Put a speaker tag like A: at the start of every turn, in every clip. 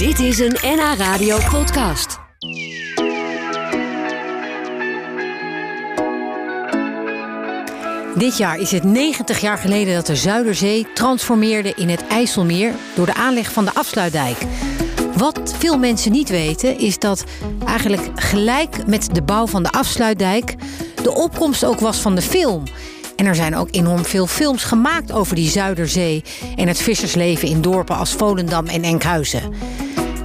A: Dit is een NH Radio podcast.
B: Dit jaar is het 90 jaar geleden dat de Zuiderzee transformeerde in het IJsselmeer door de aanleg van de afsluitdijk. Wat veel mensen niet weten is dat eigenlijk gelijk met de bouw van de afsluitdijk de opkomst ook was van de film. En er zijn ook enorm veel films gemaakt over die Zuiderzee en het vissersleven in dorpen als Volendam en Enkhuizen.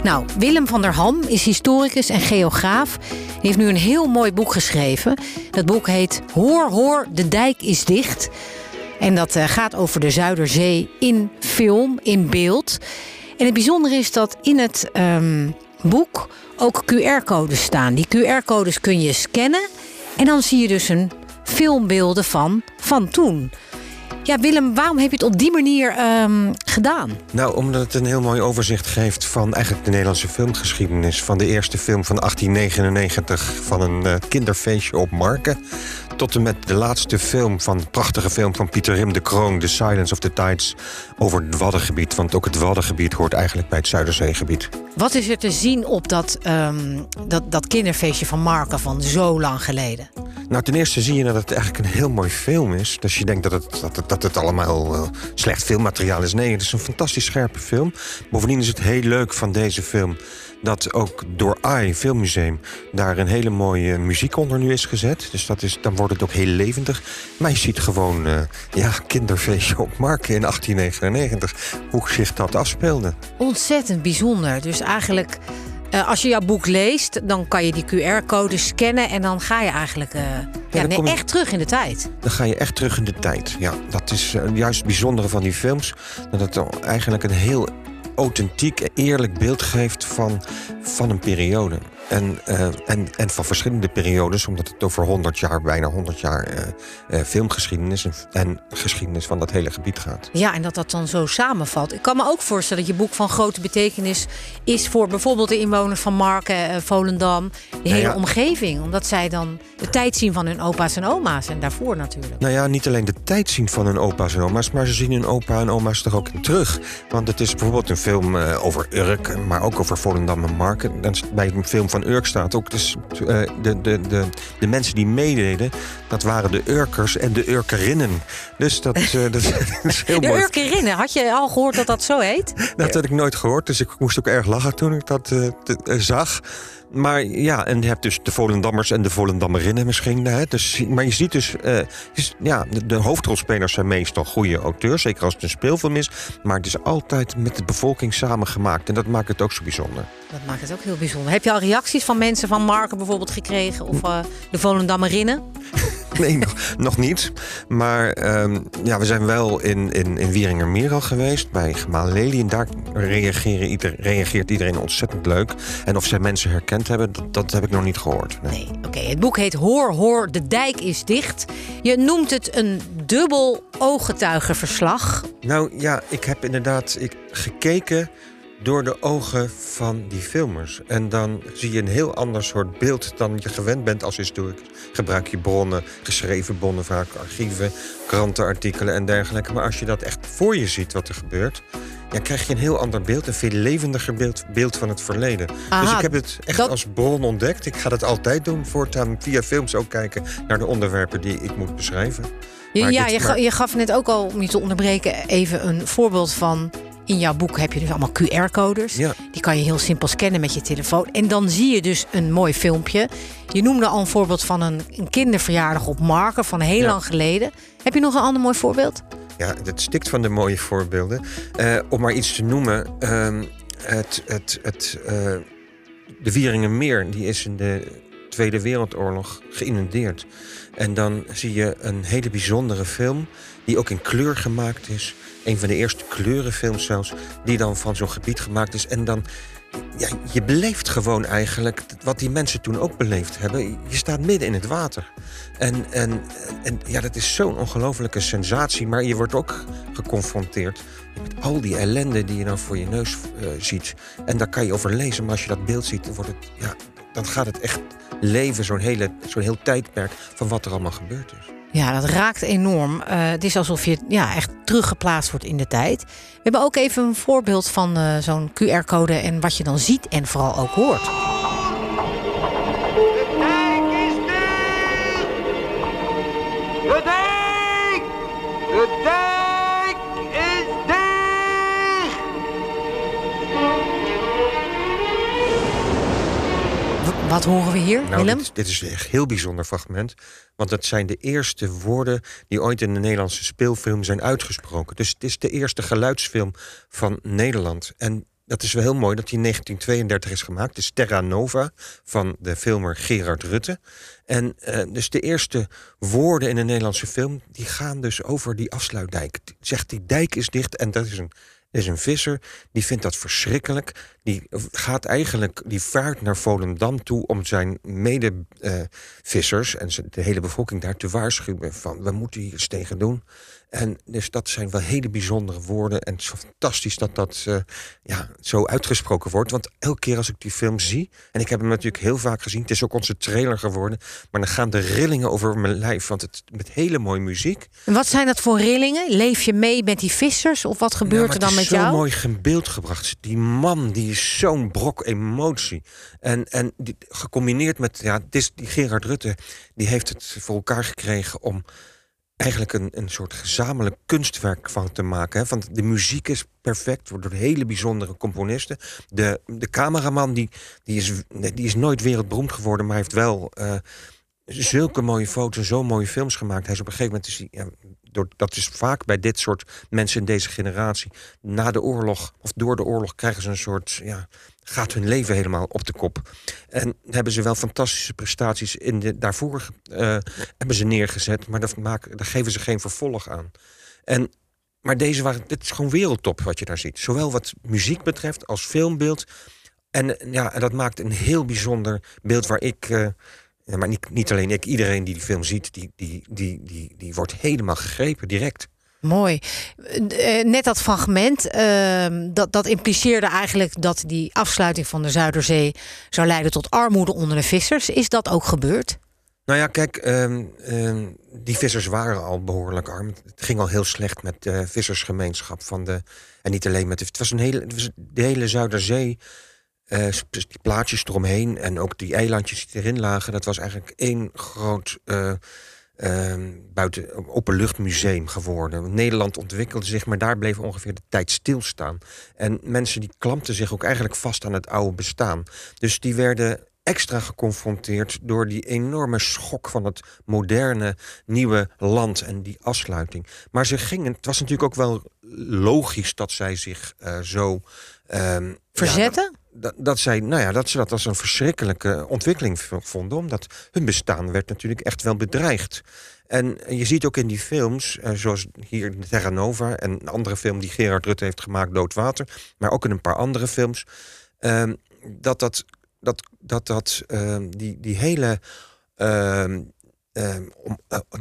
B: Nou, Willem van der Ham is historicus en geograaf. Hij heeft nu een heel mooi boek geschreven. Dat boek heet Hoor, hoor, de dijk is dicht. En dat eh, gaat over de Zuiderzee in film, in beeld. En het bijzondere is dat in het ehm, boek ook QR-codes staan. Die QR-codes kun je scannen en dan zie je dus een filmbeelden van, van toen. Ja, Willem, waarom heb je het op die manier ehm, gedaan?
C: Nou, omdat het een heel mooi overzicht geeft van eigenlijk de Nederlandse filmgeschiedenis. Van de eerste film van 1899 van een uh, kinderfeestje op Marken. Tot en met de laatste film van de prachtige film van Pieter Rim de Kroon, The Silence of the Tides, over het Waddengebied. Want ook het Waddengebied hoort eigenlijk bij het Zuiderzeegebied.
B: Wat is er te zien op dat, ehm, dat, dat kinderfeestje van Marken van zo lang geleden?
C: Nou, ten eerste zie je dat het eigenlijk een heel mooi film is. Dus je denkt dat het, dat het, dat het allemaal uh, slecht filmmateriaal is. Nee, het is een fantastisch scherpe film. Bovendien is het heel leuk van deze film dat ook door AI Filmmuseum daar een hele mooie muziek onder nu is gezet. Dus dat is, dan wordt het ook heel levendig. Maar je ziet gewoon, uh, ja, kinderfeestje op Marken in 1899, hoe zich dat afspeelde.
B: Ontzettend bijzonder. Dus eigenlijk uh, als je jouw boek leest, dan kan je die QR-code scannen en dan ga je eigenlijk uh, ja, ja nee, je, echt terug in de tijd.
C: Dan ga je echt terug in de tijd. Ja, dat is uh, juist het bijzondere van die films. Dat het eigenlijk een heel authentiek, eerlijk beeld geeft van, van een periode. En, uh, en, en van verschillende periodes, omdat het over 100 jaar, bijna 100 jaar uh, uh, filmgeschiedenis en, en, geschiedenis van dat hele gebied gaat.
B: Ja, en dat dat dan zo samenvalt. Ik kan me ook voorstellen dat je boek van grote betekenis is voor bijvoorbeeld de inwoners van Marken, Volendam, de hele
C: ja, ja.
B: omgeving. Omdat zij dan de tijd zien van hun opa's en oma's en daarvoor natuurlijk.
C: Nou ja, niet alleen de tijd zien van hun opa's en oma's, maar ze zien hun opa en oma's er ook in terug. Want het is bijvoorbeeld een film over Urk, maar ook over Volendam en Marken. Dan bij een film van Urk staat ook. Dus uh, de, de, de, de mensen die meededen, dat waren de Urkers en de Urkerinnen. Dus dat, uh, dat is heel
B: de
C: mooi.
B: De Urkerinnen, had je al gehoord dat dat zo heet?
C: Dat had ik nooit gehoord, dus ik moest ook erg lachen toen ik dat uh, te, zag. Maar ja, en je hebt dus de Volendammers en de Volendammerinnen misschien. Hè? Dus, maar je ziet dus, uh, ja, de, de, hoofdrolspelers zijn meestal goede auteurs. Zeker als het een speelfilm is. Maar het is altijd met de bevolking samengemaakt. En dat maakt het ook zo bijzonder.
B: Dat maakt het ook heel bijzonder. Heb je al reacties van mensen van Marken bijvoorbeeld gekregen? Of uh, de Volendammerinnen?
C: Nee, nog, nog niet. Maar um, ja, we zijn wel in, in, in Wieringermeer al geweest, bij Gemaal Lely. En daar reageren ieder, reageert iedereen ontzettend leuk. En of zij mensen herkend hebben, dat, dat heb ik nog niet gehoord.
B: Nee, nee oké. Okay. Het boek heet Hoor, hoor, de dijk is dicht. Je noemt het een dubbel ooggetuigenverslag.
C: Nou ja, ik heb inderdaad ik, gekeken door de ogen van die filmers. En dan zie je een heel ander soort beeld dan je gewend bent als historicus. Gebruik je bronnen, geschreven bronnen, vaak archieven, krantenartikelen en dergelijke. Maar als je dat echt voor je ziet wat er gebeurt, ja, krijg je een heel ander beeld, een veel levendiger beeld, beeld van het verleden.
B: Aha,
C: dus ik heb het echt
B: dat...
C: als bron ontdekt. Ik ga dat altijd doen, voortaan via films ook kijken naar de onderwerpen die ik moet beschrijven.
B: Maar ja, dit, je, maar... je gaf net ook al, om je te onderbreken, even een voorbeeld van in jouw boek heb je dus allemaal QR-codes.
C: Ja.
B: Die kan je heel simpel scannen met je telefoon. En dan zie je dus een mooi filmpje. Je noemde al een voorbeeld van een, een kinderverjaardag op Marken van heel ja. lang geleden. Heb je nog een ander mooi voorbeeld?
C: Ja, het stikt van de mooie voorbeelden. Uh, om maar iets te noemen. Uh, het, het, het, uh, de Wieringenmeer die is in de Tweede Wereldoorlog geïnundeerd. En dan zie je een hele bijzondere film die ook in kleur gemaakt is. Een van de eerste kleurenfilms zelfs, die dan van zo'n gebied gemaakt is. En dan, ja, je beleeft gewoon eigenlijk wat die mensen toen ook beleefd hebben. Je staat midden in het water. En, en, en ja, dat is zo'n ongelofelijke sensatie. Maar je wordt ook geconfronteerd met al die ellende die je dan voor je neus uh, ziet. En daar kan je over lezen. Maar als je dat beeld ziet, wordt het, ja, dan gaat het echt leven, zo'n hele, zo'n heel tijdperk van wat er allemaal gebeurd is.
B: Ja, dat raakt enorm. Uh, het is alsof je ja, echt teruggeplaatst wordt in de tijd. We hebben ook even een voorbeeld van uh, zo'n QR-code en wat je dan ziet en vooral ook hoort.
D: De dijk is dicht! De dijk! De dijk
B: Wat horen we hier,
C: Nou,
B: Willem?
C: dit, dit is echt een heel bijzonder fragment. Want dat zijn de eerste woorden die ooit in de Nederlandse speelfilm zijn uitgesproken. Dus het is de eerste geluidsfilm van Nederland. En dat is wel heel mooi dat die in 1932 is gemaakt. Dus Terra Nova van de filmer Gerard Rutte. En eh, dus de eerste woorden in een Nederlandse film... die gaan dus over die afsluitdijk. Zegt die dijk is dicht en dat is een is een visser, die vindt dat verschrikkelijk. Die gaat eigenlijk, die vaart naar Volendam toe om zijn medevissers en zijn- de hele bevolking daar te waarschuwen van we moeten hier iets tegen doen. En dus dat zijn wel hele bijzondere woorden. En het is fantastisch dat dat eh, ja, zo uitgesproken wordt. Want elke keer als ik die film zie, en ik heb hem natuurlijk heel vaak gezien, het is ook onze trailer geworden, maar dan gaan de rillingen over mijn lijf. Want het met hele mooie muziek.
B: En Wat zijn dat voor rillingen? Leef je mee met die vissers of wat gebeurt er dan met
C: Het is
B: jou?
C: zo mooi in beeld gebracht. Die man, die is zo'n brok emotie. En, en gecombineerd met, ja, het is, die Gerard Rutte, die heeft het voor elkaar gekregen om eigenlijk een, een soort gezamenlijk kunstwerk van te maken. Hè. Want de muziek is perfect, wordt door hele bijzondere componisten. De, de cameraman, die, die, is, die is nooit wereldberoemd geworden, maar heeft wel eh, zulke mooie foto's, zo mooie films gemaakt. Hij is op een gegeven moment, is door, dat is vaak bij dit soort mensen in deze generatie. Na de oorlog, of door de oorlog, krijgen ze een soort, ja, gaat hun leven helemaal op de kop. En hebben ze wel fantastische prestaties in de, daarvoor eh, hebben ze neergezet, maar dat maken, daar geven ze geen vervolg aan. En, maar deze waren, dit is gewoon wereldtop wat je daar ziet. Zowel wat muziek betreft als filmbeeld. En ja, dat maakt een heel bijzonder beeld waar ik. eh, ja, maar niet, niet alleen ik, iedereen die die film ziet, die, die, die, die, die wordt helemaal gegrepen direct.
B: Mooi. Eh, net dat fragment, ehm, dat, dat impliceerde eigenlijk dat die afsluiting van de Zuiderzee zou leiden tot armoede onder de vissers. Is dat ook gebeurd?
C: Nou ja, kijk, ehm, ehm, die vissers waren al behoorlijk arm. Het ging al heel slecht met de vissersgemeenschap van de. En niet alleen met de. Het was een hele, het was de hele Zuiderzee. Dus die plaatjes eromheen en ook die eilandjes die erin lagen. Dat was eigenlijk één groot. eh, ehm, buiten openluchtmuseum geworden. Nederland ontwikkelde zich, maar daar bleef ongeveer de tijd stilstaan. En mensen die klampten zich ook eigenlijk vast aan het oude bestaan. Dus die werden extra geconfronteerd door die enorme schok van het moderne nieuwe land en die afsluiting. Maar ze gingen, het was natuurlijk ook wel logisch dat zij zich eh, zo ehm,
B: Verzetten?
C: Dat, dat, zij, nou ja, dat ze dat als een verschrikkelijke ontwikkeling vonden. Omdat hun bestaan werd natuurlijk echt wel bedreigd. En je ziet ook in die films, eh, zoals hier Terra Nova... en een andere film die Gerard Rutte heeft gemaakt, Doodwater... maar ook in een paar andere films... ehm, dat dat, dat, dat, dat ehm, die, die hele... ehm, eh,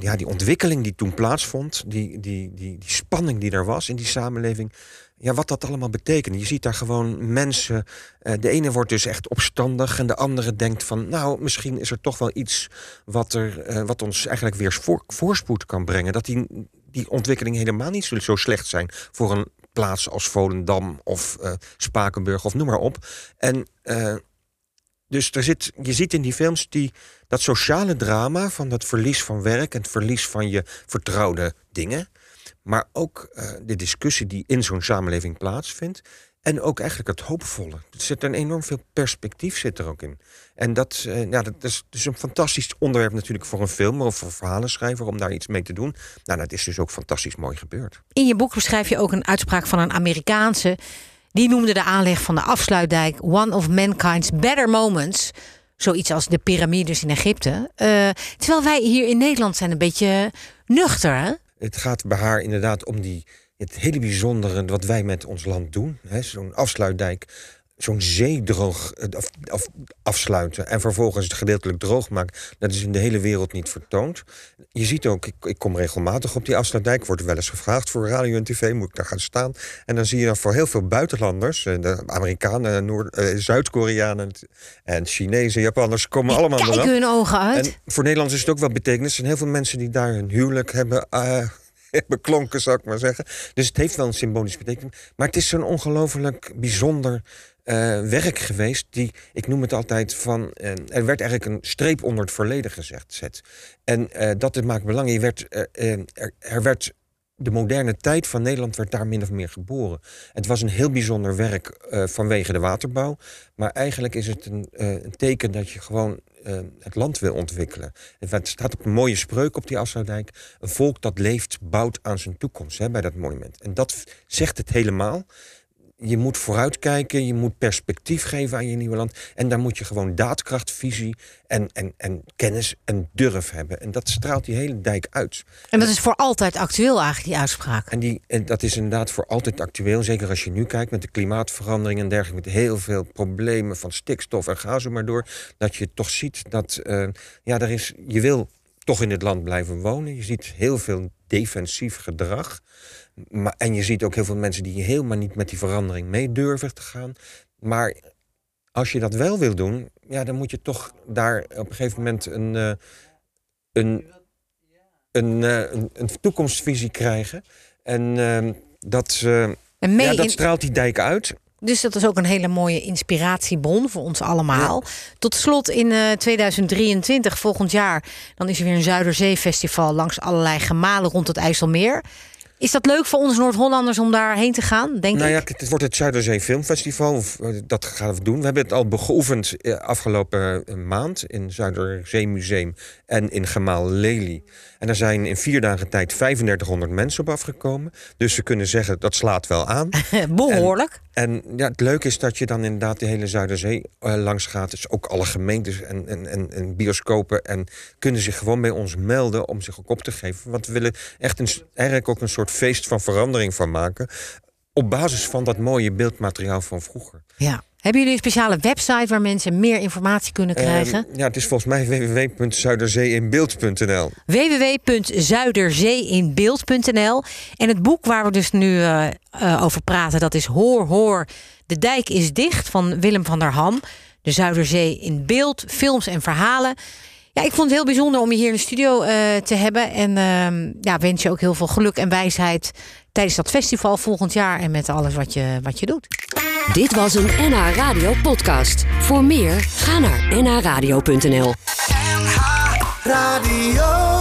C: ja, die ontwikkeling die toen plaatsvond, die, die, die, die spanning die er was in die samenleving, ja, wat dat allemaal betekent. Je ziet daar gewoon mensen. eh, de ene wordt dus echt opstandig en de andere denkt van, nou, misschien is er toch wel iets wat, er, eh, wat ons eigenlijk weer voor, voorspoed kan brengen. Dat die, die ontwikkeling helemaal niet zo, slecht zijn voor een plaats als Volendam of eh, Spakenburg of noem maar op. En dus er zit, je ziet in die films die, dat sociale drama van dat verlies van werk en het verlies van je vertrouwde dingen. Maar ook eh, de discussie die in zo'n samenleving plaatsvindt. En ook eigenlijk het hoopvolle. Er zit een enorm veel perspectief zit er ook in. En dat, eh, ja, dat is dus een fantastisch onderwerp natuurlijk voor een film of voor verhalenschrijver om daar iets mee te doen. Nou, dat is dus ook fantastisch mooi gebeurd.
B: In je boek beschrijf je ook een uitspraak van een Amerikaanse. Die noemde de aanleg van de afsluitdijk one of mankind's better moments. Zoiets als de piramides in Egypte. Eh, terwijl wij hier in Nederland zijn een beetje nuchter. Hè?
C: Het gaat bij haar inderdaad om die, het hele bijzondere wat wij met ons land doen. Zo'n afsluitdijk. Zo'n zee droog eh, af, af- afsluiten en vervolgens het gedeeltelijk droog maken. Dat is in de hele wereld niet vertoond. Je ziet ook, ik, ik kom regelmatig op die afsluitdijk, wordt wel eens gevraagd voor radio en tv, moet ik daar gaan staan. En dan zie je dan voor heel veel buitenlanders, eh, de Amerikanen, Noord- eh, Zuid-Koreanen en Chinezen, Japanners, komen allemaal
B: Kijken
C: eraf.
B: hun ogen uit.
C: En voor Nederlanders is het ook wel betekenis. Er zijn heel veel mensen die daar hun huwelijk hebben eh, beklonken, zou ik maar zeggen. Dus het heeft wel een symbolische betekenis. Maar het is zo'n ongelooflijk bijzonder eh, werk geweest. Die, ik noem het altijd van. eh, er werd eigenlijk een streep onder het verleden gezet. Zet. En eh, dat het maakt belang. Je werd, er, er werd. De moderne tijd van Nederland werd daar min of meer geboren. Het was een heel bijzonder werk vanwege de waterbouw. Maar eigenlijk is het een, een teken dat je gewoon het land wil ontwikkelen. Het staat op een mooie spreuk op die Afsluitdijk. Een volk dat leeft, bouwt aan zijn toekomst hè, bij dat monument. En dat zegt het helemaal. Je moet vooruitkijken, je moet perspectief geven aan je nieuwe land. En daar moet je gewoon daadkracht, visie en, en, en kennis en durf hebben. En dat straalt die hele dijk uit.
B: En dat is voor altijd actueel eigenlijk, die uitspraak.
C: En, die, en dat is inderdaad voor altijd actueel. Zeker als je nu kijkt met de klimaatverandering en dergelijke. Met heel veel problemen van stikstof en ga zo maar door. Dat je toch ziet dat eh, ja, er is, je wil toch in dit land blijven wonen. Je ziet heel veel defensief gedrag. Maar, en je ziet ook heel veel mensen die helemaal niet met die verandering mee durven te gaan. Maar als je dat wel wil doen, ja, dan moet je toch daar op een gegeven moment een, eh, een, een, eh, een, een toekomstvisie krijgen. En ehm, dat, eh,
B: En mee
C: ja, dat straalt die dijk uit.
B: Dus dat is ook een hele mooie inspiratiebron voor ons allemaal. Tot slot in eh, 2023, volgend jaar, dan is er weer een Zuiderzeefestival langs allerlei gemalen rond het IJsselmeer. Is dat leuk voor ons Noord-Hollanders om daarheen te gaan? Denk
C: Nou ja,
B: ik.
C: het wordt het Zuiderzee Filmfestival. Eh, Dat gaan we doen. We hebben het al geoefend eh, afgelopen eh, maand in Zuiderzee Museum en in Gemaal Lely. En daar zijn in vier dagen tijd 3500 mensen op afgekomen. Dus we kunnen zeggen dat slaat wel aan.
B: Behoorlijk.
C: En ja, het leuke is dat je dan inderdaad de hele Zuiderzee eh, langs gaat. Dus ook alle gemeentes en, en, en, en bioscopen. En kunnen zich gewoon bij ons melden om zich ook op te geven. Want we willen echt een, eigenlijk ook een soort feest van verandering van maken. Op basis van dat mooie beeldmateriaal van vroeger.
B: Ja. Hebben jullie een speciale website waar mensen meer informatie kunnen krijgen?
C: Ehm, ja, het is volgens mij www.zuiderzeeinbeeld.nl.
B: www.zuiderzeeinbeeld.nl. En het boek waar we dus nu eh, eh, over praten, dat is Hoor Hoor, de dijk is dicht van Willem van der Ham. De Zuiderzee in beeld, films en verhalen. Ja, ik vond het heel bijzonder om je hier in de studio eh, te hebben. En ehm, ja, wens je ook heel veel geluk en wijsheid tijdens dat festival volgend jaar. En met alles wat je, wat je doet.
A: Dit was een NH Radio podcast. Voor meer, ga naar nhradio.nl.
E: Radio.